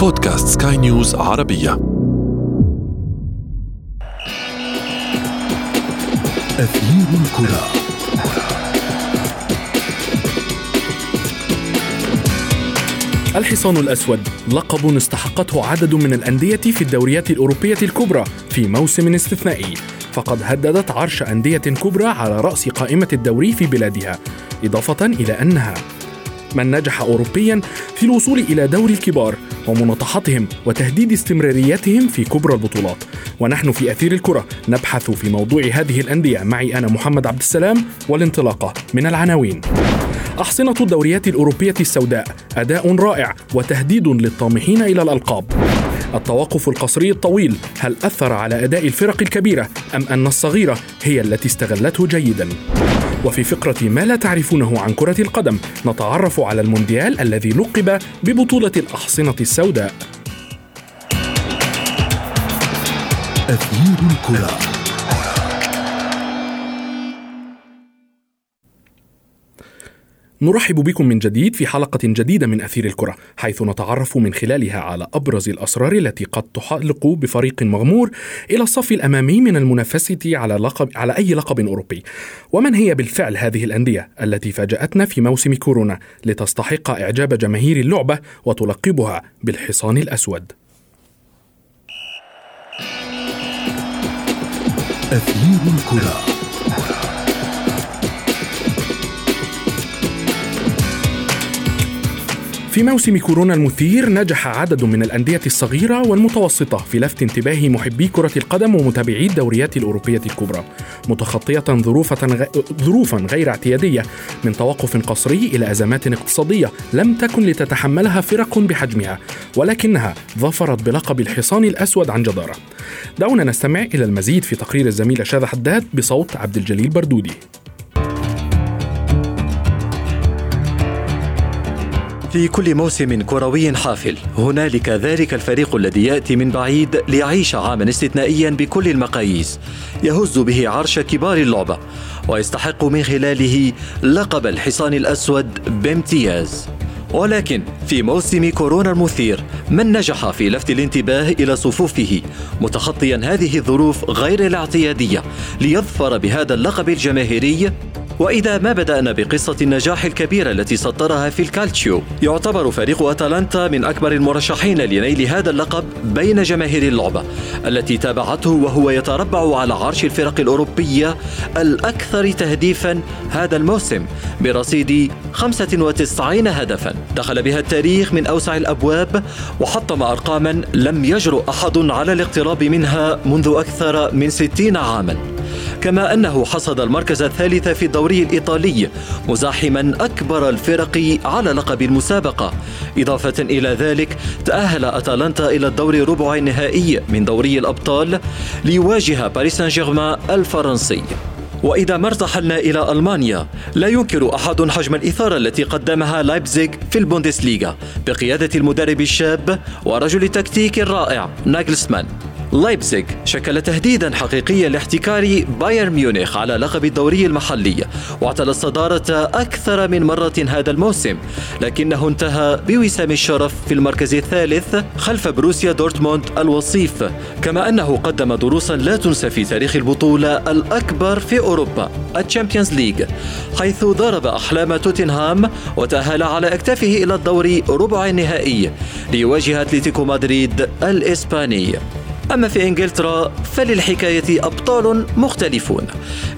بودكاست سكاي نيوز عربية. أثير الكرة. الحصان الأسود. لقب استحقته عدد من الأندية في الدوريات الأوروبية الكبرى في موسم استثنائي. فقد هددت عرش أندية كبرى على رأس قائمة الدوري في بلادها إضافة إلى أنها من نجح أوروبيا في الوصول إلى دوري الكبار ومناطحتهم وتهديد استمراريتهم في كبرى البطولات. ونحن في أثير الكرة نبحث في موضوع هذه الأندية. معي أنا محمد عبد السلام والانطلاقة من العناوين. أحصنة الدوريات الأوروبية السوداء أداء رائع وتهديد للطامحين إلى الألقاب. التوقف القصري الطويل هل أثر على أداء الفرق الكبيرة أم أن الصغيرة هي التي استغلته جيدا؟ وفي فقرة ما لا تعرفونه عن كرة القدم نتعرف على المونديال الذي لقب ببطولة الأحصنة السوداء. أثير الكرة. نرحب بكم من جديد في حلقة جديدة من أثير الكرة حيث نتعرف من خلالها على أبرز الأسرار التي قد تحلق بفريق مغمور إلى الصف الأمامي من المنافسة على لقب على أي لقب أوروبي. ومن هي بالفعل هذه الأندية التي فاجأتنا في موسم كورونا لتستحق إعجاب جماهير اللعبة وتلقبها بالحصان الأسود. أثير الكرة. في موسم كورونا المثير نجح عدد من الأندية الصغيرة والمتوسطة في لفت انتباه محبي كرة القدم ومتابعي الدوريات الأوروبية الكبرى متخطية ظروفا ظروفا غير اعتيادية من توقف قصري إلى أزمات اقتصادية لم تكن لتتحملها فرق بحجمها ولكنها ظفرت بلقب الحصان الأسود عن جدارة. دعونا نستمع إلى المزيد في تقرير الزميلة شاذة حداد بصوت عبد الجليل بردودي. في كل موسم كروي حافل. هنالك ذلك الفريق الذي يأتي من بعيد ليعيش عاما استثنائيا بكل المقاييس. يهز به عرش كبار اللعبة ويستحق من خلاله لقب الحصان الأسود بامتياز. ولكن في موسم كورونا المثير من نجح في لفت الانتباه إلى صفوفه متخطيا هذه الظروف غير الاعتيادية ليظفر بهذا اللقب الجماهيري؟ وإذا ما بدأنا بقصة النجاح الكبيرة التي سطرها في الكالتشيو يعتبر فريق أتلانتا من أكبر المرشحين لنيل هذا اللقب بين جماهير اللعبة التي تابعته وهو يتربع على عرش الفرق الأوروبية الأكثر تهديفا هذا الموسم برصيد 95 هدفا. دخل بها التاريخ من أوسع الأبواب وحطم أرقاما لم يجرؤ أحد على الاقتراب منها منذ أكثر من 60 عاما. كما أنه حصد المركز الثالث في الدوري الإيطالي مزاحما أكبر الفرق على لقب المسابقة. إضافة إلى ذلك تأهل أتلانتا إلى الدور ربع النهائي من دوري الأبطال ليواجه باريس سان جيرمان الفرنسي. وإذا ما ارتحلنا إلى ألمانيا لا ينكر أحد حجم الإثارة التي قدمها لايبزيغ في البوندسليغا بقيادة المدرب الشاب ورجل التكتيك الرائع ناجلسمان. لايبزيغ شكل تهديدا حقيقيا لاحتكار بايرن ميونخ على لقب الدوري المحلي واعتلى الصدارة أكثر من مرة هذا الموسم لكنه انتهى بوسام الشرف في المركز الثالث خلف بروسيا دورتموند الوصيف كما أنه قدم دروسا لا تنسى في تاريخ البطولة الأكبر في أوروبا الشامبيونز ليج حيث ضرب أحلام توتنهام وتأهل على أكتافه إلى الدور ربع النهائي ليواجه أتلتيكو مدريد الإسباني. أما في إنجلترا فللحكاية أبطال مختلفون.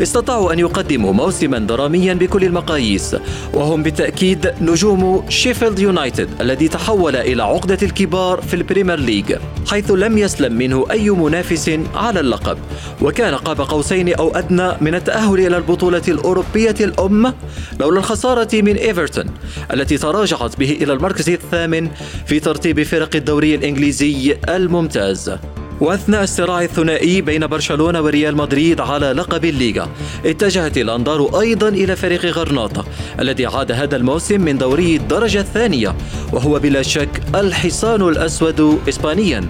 استطاعوا أن يقدموا موسما دراميا بكل المقاييس وهم بالتأكيد نجوم شيفيلد يونايتد الذي تحول إلى عقدة الكبار في البريمير ليج حيث لم يسلم منه أي منافس على اللقب. وكان قاب قوسين أو أدنى من التأهل إلى البطولة الأوروبية الأم لولا الخسارة من إيفرتون التي تراجعت به إلى المركز الثامن في ترتيب فرق الدوري الإنجليزي الممتاز. واثناء الصراع الثنائي بين برشلونة وريال مدريد على لقب الليغا اتجهت الانظار أيضا إلى فريق غرناطة الذي عاد هذا الموسم من دوري الدرجة الثانية وهو بلا شك الحصان الأسود اسبانيا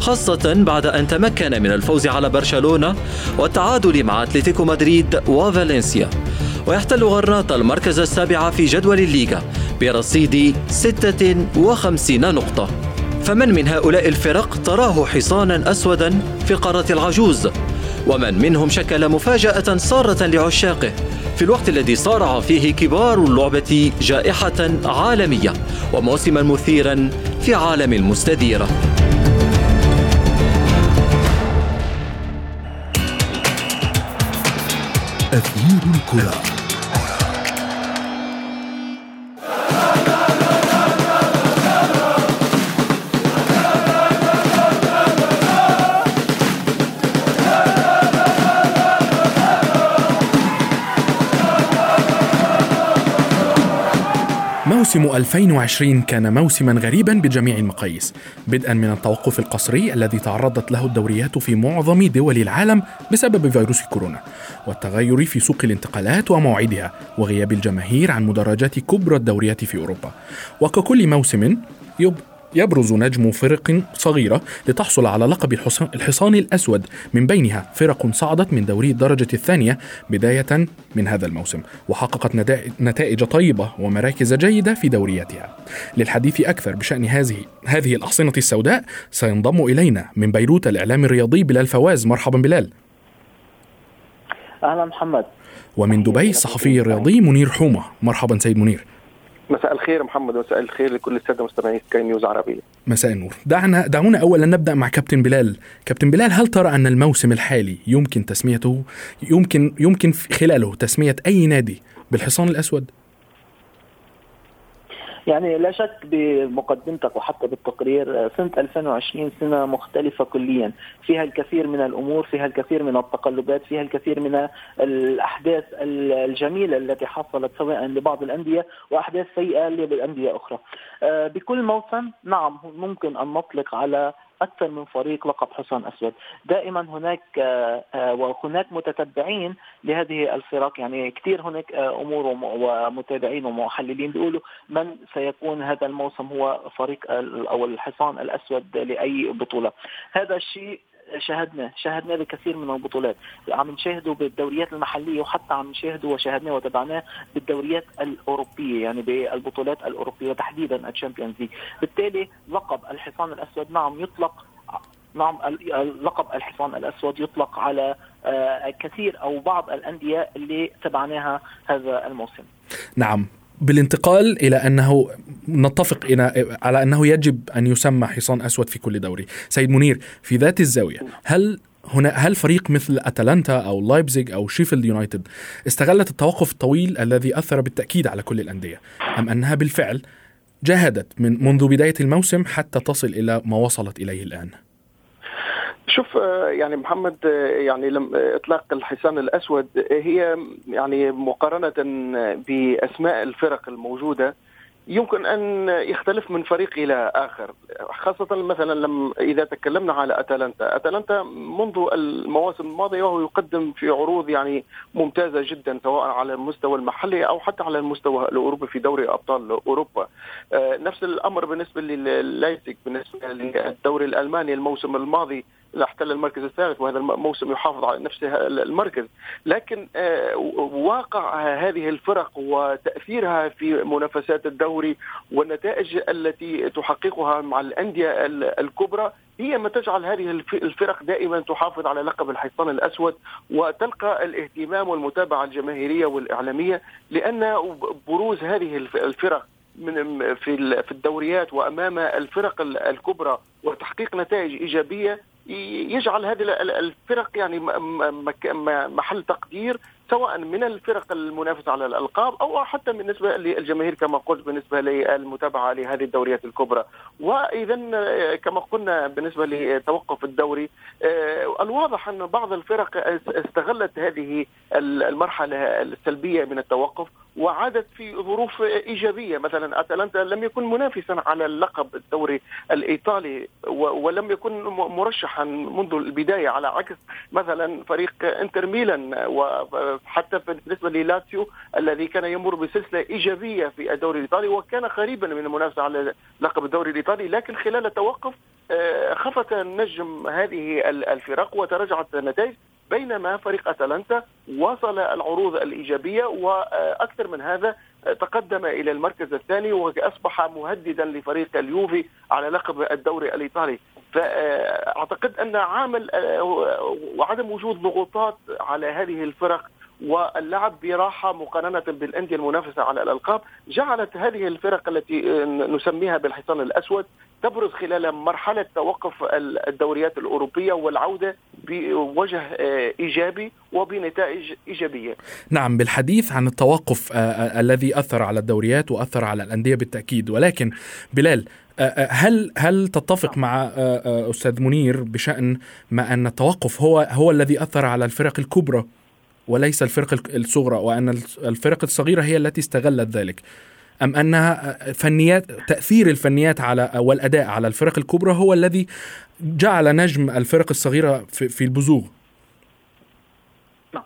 خاصة بعد أن تمكن من الفوز على برشلونة والتعادل مع أتلتيكو مدريد وفالنسيا. ويحتل غرناطة المركز السابع في جدول الليغا برصيد 56 نقطة. فمن من هؤلاء الفرق تراه حصانا أسودا في قارة العجوز ومن منهم شكل مفاجأة سارة لعشاقه في الوقت الذي صارع فيه كبار اللعبة جائحة عالمية وموسما مثيرا في عالم المستديره أثير الكرة. موسم 2020 كان موسما غريبا بجميع المقاييس بدءا من التوقف القسري الذي تعرضت له الدوريات في معظم دول العالم بسبب فيروس كورونا والتغير في سوق الانتقالات ومواعيدها وغياب الجماهير عن مدرجات كبرى الدوريات في أوروبا. وككل موسم يبرز نجم فرق صغيرة لتحصل على لقب الحصان الأسود. من بينها فرق صعدت من دوري الدرجة الثانية بداية من هذا الموسم وحققت نتائج طيبة ومراكز جيدة في دورياتها. للحديث أكثر بشأن هذه هذه الأحصنة السوداء سينضم إلينا من بيروت الإعلامي الرياضي بلال فواز. مرحبا بلال. أهلا محمد. ومن دبي الصحفي الرياضي منير حومة. مرحبا سيد منير. مساء الخير محمد ومساء الخير لكل السادة مستمعي سكاي نيوز عربية. مساء النور. دعنا دعونا اولا نبدأ مع كابتن بلال. كابتن بلال هل ترى أن الموسم الحالي يمكن تسميته يمكن يمكن خلاله تسمية أي نادي بالحصان الأسود؟ يعني لا شك بمقدمتك وحتى بالتقرير سنة 2020 سنة مختلفة كليا. فيها الكثير من الأمور فيها الكثير من التقلبات فيها الكثير من الأحداث الجميلة التي حصلت سواء لبعض الأندية وأحداث سيئة للأندية أخرى. آه، بكل موسم نعم ممكن أن نطلق على أكثر من فريق لقب حصان أسود، دائما هناك آه، آه، وهناك متتبعين لهذه الفرق. يعني كثير هناك آه، أمور ومتابعين ومحللين بيقولوا من سيكون هذا الموسم هو فريق أو الحصان الأسود لأي بطولة، هذا الشيء شاهدناه شاهدناه بكثير من البطولات. عم نشاهده بالدوريات المحلية وحتى عم نشاهده وشاهدناه وتابعناه بالدوريات الأوروبية يعني بالبطولات الأوروبية تحديدا الشامبيونز ليج. بالتالي لقب الحصان الأسود نعم يطلق نعم لقب الحصان الأسود يطلق على آه، كثير أو بعض الأندية اللي تبعناها هذا الموسم. نعم. بالانتقال إلى أنه نتفق على أنه يجب أن يسمى حصان أسود في كل دوري. سيد منير في ذات الزاوية هل هنا هل فريق مثل أتلانتا أو لايبزيج أو شيفيلد يونايتد استغلت التوقف الطويل الذي أثر بالتأكيد على كل الأندية أم أنها بالفعل جاهدت من منذ بداية الموسم حتى تصل إلى ما وصلت إليه الآن؟ شوف آه، يعني محمد آه، يعني لم آه، إطلاق الحصان الأسود هي يعني مقارنة بأسماء الفرق الموجودة يمكن أن يختلف من فريق إلى آخر. خاصة مثلا لم إذا تكلمنا على أتلانتا. أتلانتا منذ المواسم الماضية وهو يقدم في عروض يعني ممتازة جدا سواء على المستوى المحلي أو حتى على المستوى الأوروبي في دوري أبطال أوروبا. نفس الأمر بالنسبة للايسك بالنسبة للدوري الألماني الموسم الماضي. احتل المركز الثالث وهذا الموسم يحافظ على نفس المركز. لكن آه، واقع هذه الفرق وتأثيرها في منافسات الدوري والنتائج التي تحققها مع الأندية الكبرى هي ما تجعل هذه الفرق دائما تحافظ على لقب الحصان الأسود وتلقى الاهتمام والمتابعة الجماهيرية والإعلامية لأن بروز هذه الفرق من في الدوريات وأمام الفرق الكبرى وتحقيق نتائج إيجابية يجعل هذه الفرق يعني محل تقدير سواء من الفرق المنافسة على الألقاب أو حتى بالنسبة للجماهير كما قلت بالنسبة للمتابعة لهذه الدوريات الكبرى. وإذا كما قلنا بالنسبة لتوقف الدوري آه، الواضح أن بعض الفرق استغلت هذه المرحلة السلبية من التوقف وعادت في ظروف إيجابية. مثلا أتلانتا لم يكن منافسا على اللقب الدوري الإيطالي ولم يكن مرشحا منذ البداية على عكس مثلا فريق إنتر ميلان وحتى بالنسبة للاتسيو الذي كان يمر بسلسلة إيجابية في الدوري الإيطالي وكان قريبا من المنافسة على لقب الدوري الإيطالي. لكن خلال التوقف آه، خفت نجم هذه الفرق وتراجعت النتائج. بينما فريق أتلانتا وصل العروض الإيجابية وأكثر من هذا تقدم إلى المركز الثاني وأصبح مهددا لفريق اليوفي على لقب الدوري الإيطالي. فأعتقد أن عامل وعدم وجود ضغوطات على هذه الفرق واللعب براحة مقارنة بالأندية المنافسة على الألقاب جعلت هذه الفرق التي نسميها بالحصان الأسود تبرز خلال مرحلة توقف الدوريات الأوروبية والعودة بوجه آه، إيجابي وبنتائج إيجابية. نعم بالحديث عن التوقف آه، آه، الذي أثر على الدوريات وأثر على الأندية بالتأكيد ولكن بلال هل هل تتفق مع أستاذ منير بشأن ما أن التوقف هو هو الذي أثر على الفرق الكبرى وليس الفرق الصغرى وأن الفرق الصغيرة هي التي استغلت ذلك. أم أنها فنيات تأثير الفنيات على والأداء على الفرق الكبرى هو الذي جعل نجم الفرق الصغيرة في, البزوغ. نعم.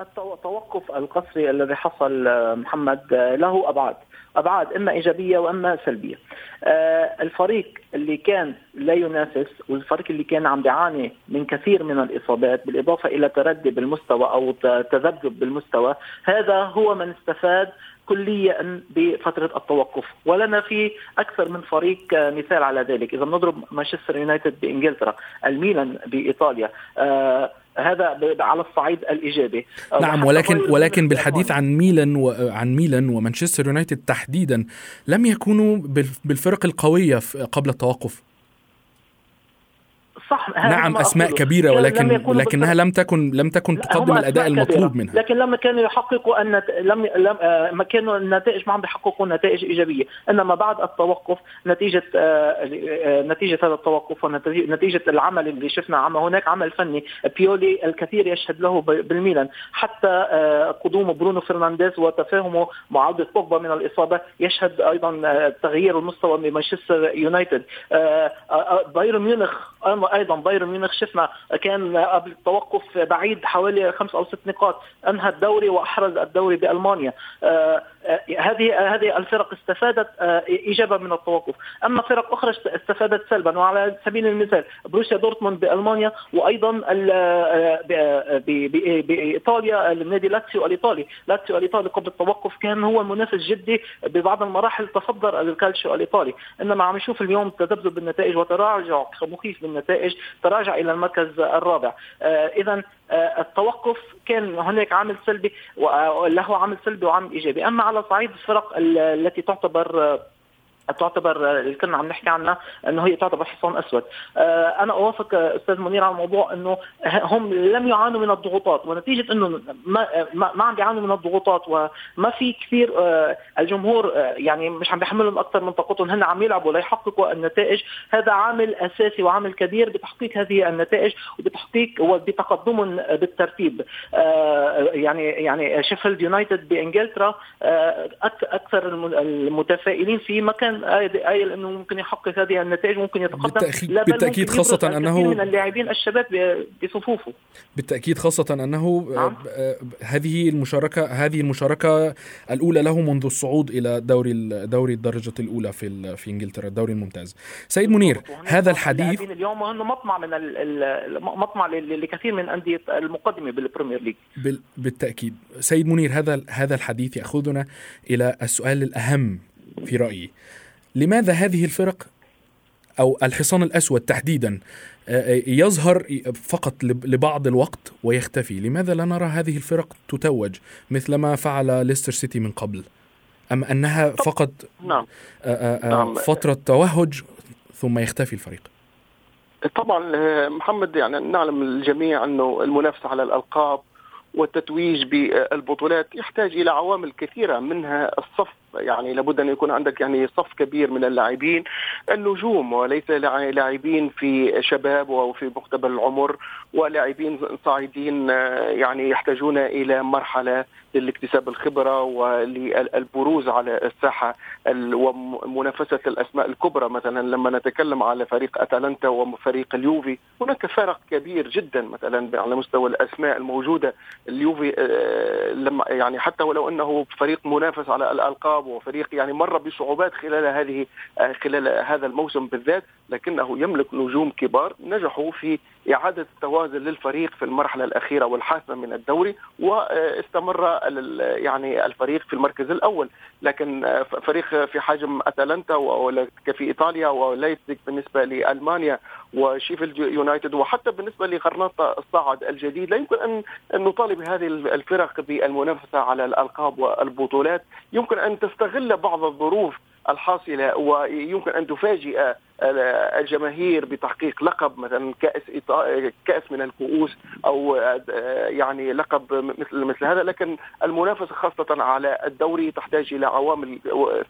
التوقف القسري الذي حصل محمد له أبعاد. أبعاد إما إيجابية وإما سلبية. آه الفريق اللي كان لا ينافس والفريق اللي كان عم بيعاني من كثير من الإصابات بالإضافة إلى تردي بالمستوى أو تذبذب بالمستوى هذا هو من استفاد كليا بفترة التوقف ولنا في أكثر من فريق مثال على ذلك إذا بنضرب مانشستر يونايتد بإنجلترا الميلان بإيطاليا آه هذا على الصعيد الإيجابي. نعم ولكن ولكن بالحديث عن ميلان وعن ميلان ومانشستر يونايتد تحديدا لم يكونوا بالفرق القوية قبل التوقف. صح نعم أسماء كبيرة ولكن لم لكنها لم تكن لم تكن تقدم الأداء المطلوب منها. لكن لما كانوا يحققوا أن لم لم آه، ما كانوا النتائج ما عم بيحققوا نتائج إيجابية. إنما بعد التوقف نتيجة آه، آه، نتيجة هذا التوقف ونتيجه العمل اللي شفنا عمل هناك عمل فني بيولي الكثير يشهد له بالميلان. حتى قدوم برونو فرنانديز وتفاهمه مع عوده بوجبا من الإصابة يشهد أيضا تغيير المستوى بمانشستر يونايتد. بايرن ميونخ أيضا بايرن ميونخ شفنا كان قبل التوقف بعيد حوالي خمس أو ست نقاط. أنهى الدوري وأحرز الدوري بألمانيا. آه، هذه هذه الفرق استفادت آه، ايجابا من التوقف، أما فرق أخرى استفادت سلبا وعلى سبيل المثال بروسيا دورتموند بألمانيا وأيضا بإيطاليا النادي لاتسيو الإيطالي، لاتسيو الإيطالي قبل التوقف كان هو المنافس جدي ببعض المراحل تصدر الكالشيو الإيطالي، إنما عم نشوف اليوم تذبذب بالنتائج وتراجع مخيف بالنتائج، تراجع إلى المركز الرابع، اذا التوقف كان هناك عامل سلبي وله عامل سلبي وعامل إيجابي، أما على صعيد الفرق التي تعتبر تعتبر اللي كنا عم نحكي عنها إنه هي تعتبر حصان أسود. آه، أنا أوافق أستاذ منير على الموضوع إنه هم لم يعانوا من الضغوطات ونتيجة إنه ما ما عم بيعانوا من الضغوطات وما في كثير آه، الجمهور آه، يعني مش عم بيحملهم أكثر من طاقتهم هن عم يلعبوا ليحققوا النتائج هذا عامل أساسي وعامل كبير بتحقيق هذه النتائج وبتحقيق وبتقدمهم بالترتيب يعني يعني شيفيلد يونايتد بإنجلترا أكثر المتفائلين في مكان قايل انه ممكن يحقق هذه النتائج ممكن يتقدم. بالتأكيد, لا بل بالتأكيد خاصة انه من اللاعبين الشباب بصفوفه. بالتأكيد خاصة أنه نعم. هذه المشاركة هذه المشاركة الأولى له منذ الصعود إلى دوري دوري الدرجة الأولى في في إنجلترا الدوري الممتاز. سيد منير هذا الحديث اليوم انه مطمع من مطمع لكثير من أندية المقدمة بالبريمير ليج. بالتأكيد. سيد منير هذا هذا الحديث يأخذنا إلى السؤال الأهم في رأيي. لماذا هذه الفرق أو الحصان الأسود تحديدا آه، آه، يظهر فقط لبعض الوقت ويختفي لماذا لا نرى هذه الفرق تتوج مثل ما فعل ليستر سيتي من قبل أم أنها فقط نعم. آه، نعم. فترة توهج ثم يختفي الفريق طبعا محمد يعني نعلم الجميع أنه المنافسة على الألقاب والتتويج بالبطولات يحتاج إلى عوامل كثيرة منها الصف يعني لابد أن يكون عندك يعني صف كبير من اللاعبين. النجوم وليس لاعبين في شباب وفي مقتبل العمر ولاعبين صاعدين يعني يحتاجون إلى مرحلة لاكتساب الخبرة وللبروز على الساحة ومنافسة الأسماء الكبرى. مثلا لما نتكلم على فريق اتلانتا وفريق اليوفي هناك فرق كبير جدا مثلا على مستوى الأسماء الموجودة. اليوفي آه، لما يعني حتى ولو أنه فريق منافس على الألقاب وفريق يعني مر بصعوبات خلال هذه خلال هذا الموسم بالذات لكنه يملك نجوم كبار نجحوا في إعادة التوازن للفريق في المرحلة الأخيرة والحاسمة من الدوري واستمر يعني الفريق في المركز الأول. لكن فريق في حجم أتلانتا في إيطاليا وليبزيج بالنسبة لألمانيا وشيفيلد يونايتد وحتى بالنسبة لغرناطة الصاعد الجديد لا يمكن أن نطالب هذه الفرق بالمنافسة على الألقاب والبطولات. يمكن أن تستغل بعض الظروف الحاصلة ويمكن أن تفاجئ الجماهير بتحقيق لقب مثلا كأس كأس من الكؤوس أو يعني لقب مثل مثل هذا. لكن المنافسة خاصة على الدوري تحتاج إلى عوامل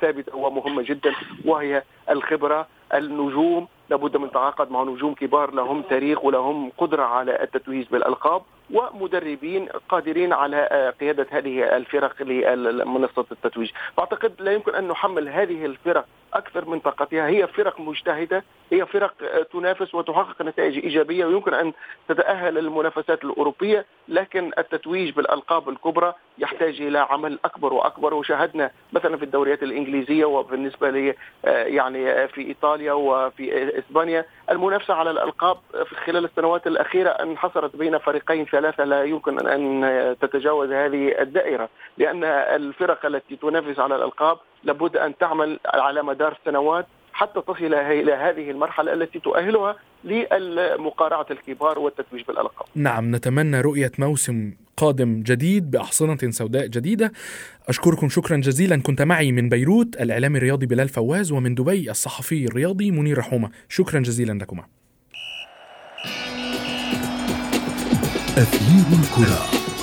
ثابتة ومهمة جدا وهي الخبرة النجوم. لابد من تعاقد مع نجوم كبار لهم تاريخ ولهم قدرة على التتويج بالألقاب. ومدربين قادرين على قيادة هذه الفرق لمنصة التتويج، فاعتقد لا يمكن أن نحمل هذه الفرق أكثر من طاقتها، هي فرق مجتهدة، هي فرق تنافس وتحقق نتائج إيجابية ويمكن أن تتأهل للمنافسات الأوروبية، لكن التتويج بالألقاب الكبرى يحتاج إلى عمل أكبر وأكبر. وشاهدنا مثلا في الدوريات الإنجليزية وبالنسبة لي يعني في إيطاليا وفي إسبانيا المنافسة على الألقاب في خلال السنوات الأخيرة انحصرت بين فريقين ثلاثة لا يمكن أن تتجاوز هذه الدائرة لأن الفرق التي تنافس على الألقاب لابد أن تعمل على مدار سنوات حتى تصل إلى هذه المرحلة التي تؤهلها لمقارعه الكبار والتتويج بالألقاب. نعم نتمنى رؤية موسم قادم جديد بأحصنة سوداء جديدة. أشكركم شكرا جزيلا كنت معي من بيروت الإعلامي الرياضي بلال فواز ومن دبي الصحفي الرياضي منير رحومه. شكرا جزيلا لكما. أثير الكرة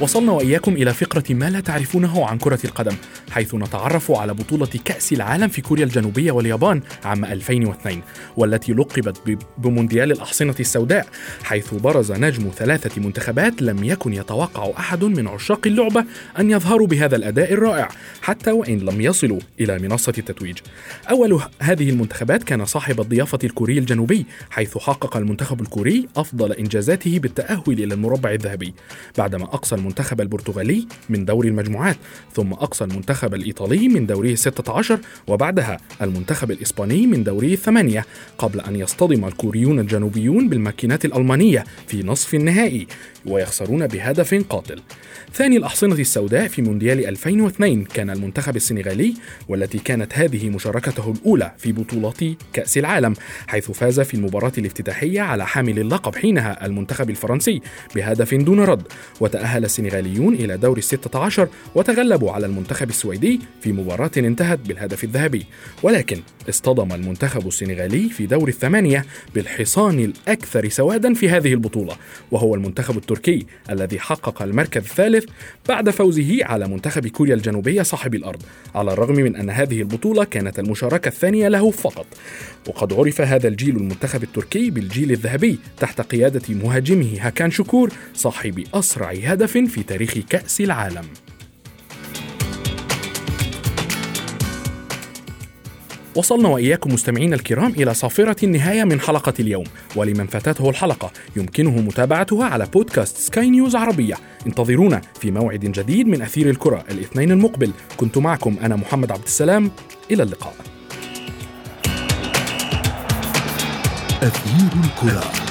وصلنا وإياكم إلى فقرة ما لا تعرفونه عن كرة القدم. حيث نتعرف على بطولة كأس العالم في كوريا الجنوبية واليابان عام 2002 والتي لقبت بمونديال الأحصنة السوداء حيث برز نجم ثلاثة منتخبات لم يكن يتوقع أحد من عشاق اللعبة أن يظهروا بهذا الأداء الرائع حتى وإن لم يصلوا إلى منصة التتويج. أول هذه المنتخبات كان صاحب الضيافة الكوري الجنوبي حيث حقق المنتخب الكوري أفضل إنجازاته بالتأهل إلى المربع الذهبي بعدما أقصى المنتخب البرتغالي من دور المجموعات ثم أقصى المنتخب الإيطالي من الستة عشر وبعدها المنتخب الإسباني من دوره الثمانية قبل أن يصطدم الكوريون الجنوبيون بالماكينات الألمانية في نصف النهائي ويخسرون بهدف قاتل. ثاني الأحصنة السوداء في مونديال 2002 كان المنتخب السنغالي والتي كانت هذه مشاركته الأولى في بطولات كأس العالم حيث فاز في المباراة الافتتاحية على حامل اللقب حينها المنتخب الفرنسي بهدف دون رد. وتأهل السنغاليون إلى دور الستة عشر وتغلبوا على المنتخب السويدي في مباراة انتهت بالهدف الذهبي ولكن اصطدم المنتخب السنغالي في دور الثمانية بالحصان الأكثر سوادا في هذه البطولة وهو المنتخب التركي الذي حقق المركز الثالث بعد فوزه على منتخب كوريا الجنوبية صاحب الأرض على الرغم من أن هذه البطولة كانت المشاركة الثانية له فقط. وقد عرف هذا الجيل المنتخب التركي بالجيل الذهبي تحت قيادة مهاجمه هاكان شكور صاحب أسرع هدف في تاريخ كأس العالم. وصلنا وإياكم مستمعينا الكرام إلى صافرة النهاية من حلقة اليوم. ولمن فاتته الحلقة يمكنه متابعتها على بودكاست سكاي نيوز عربية. انتظرونا في موعد جديد من أثير الكرة الاثنين المقبل. كنت معكم أنا محمد عبد السلام. إلى اللقاء. أثير الكرة.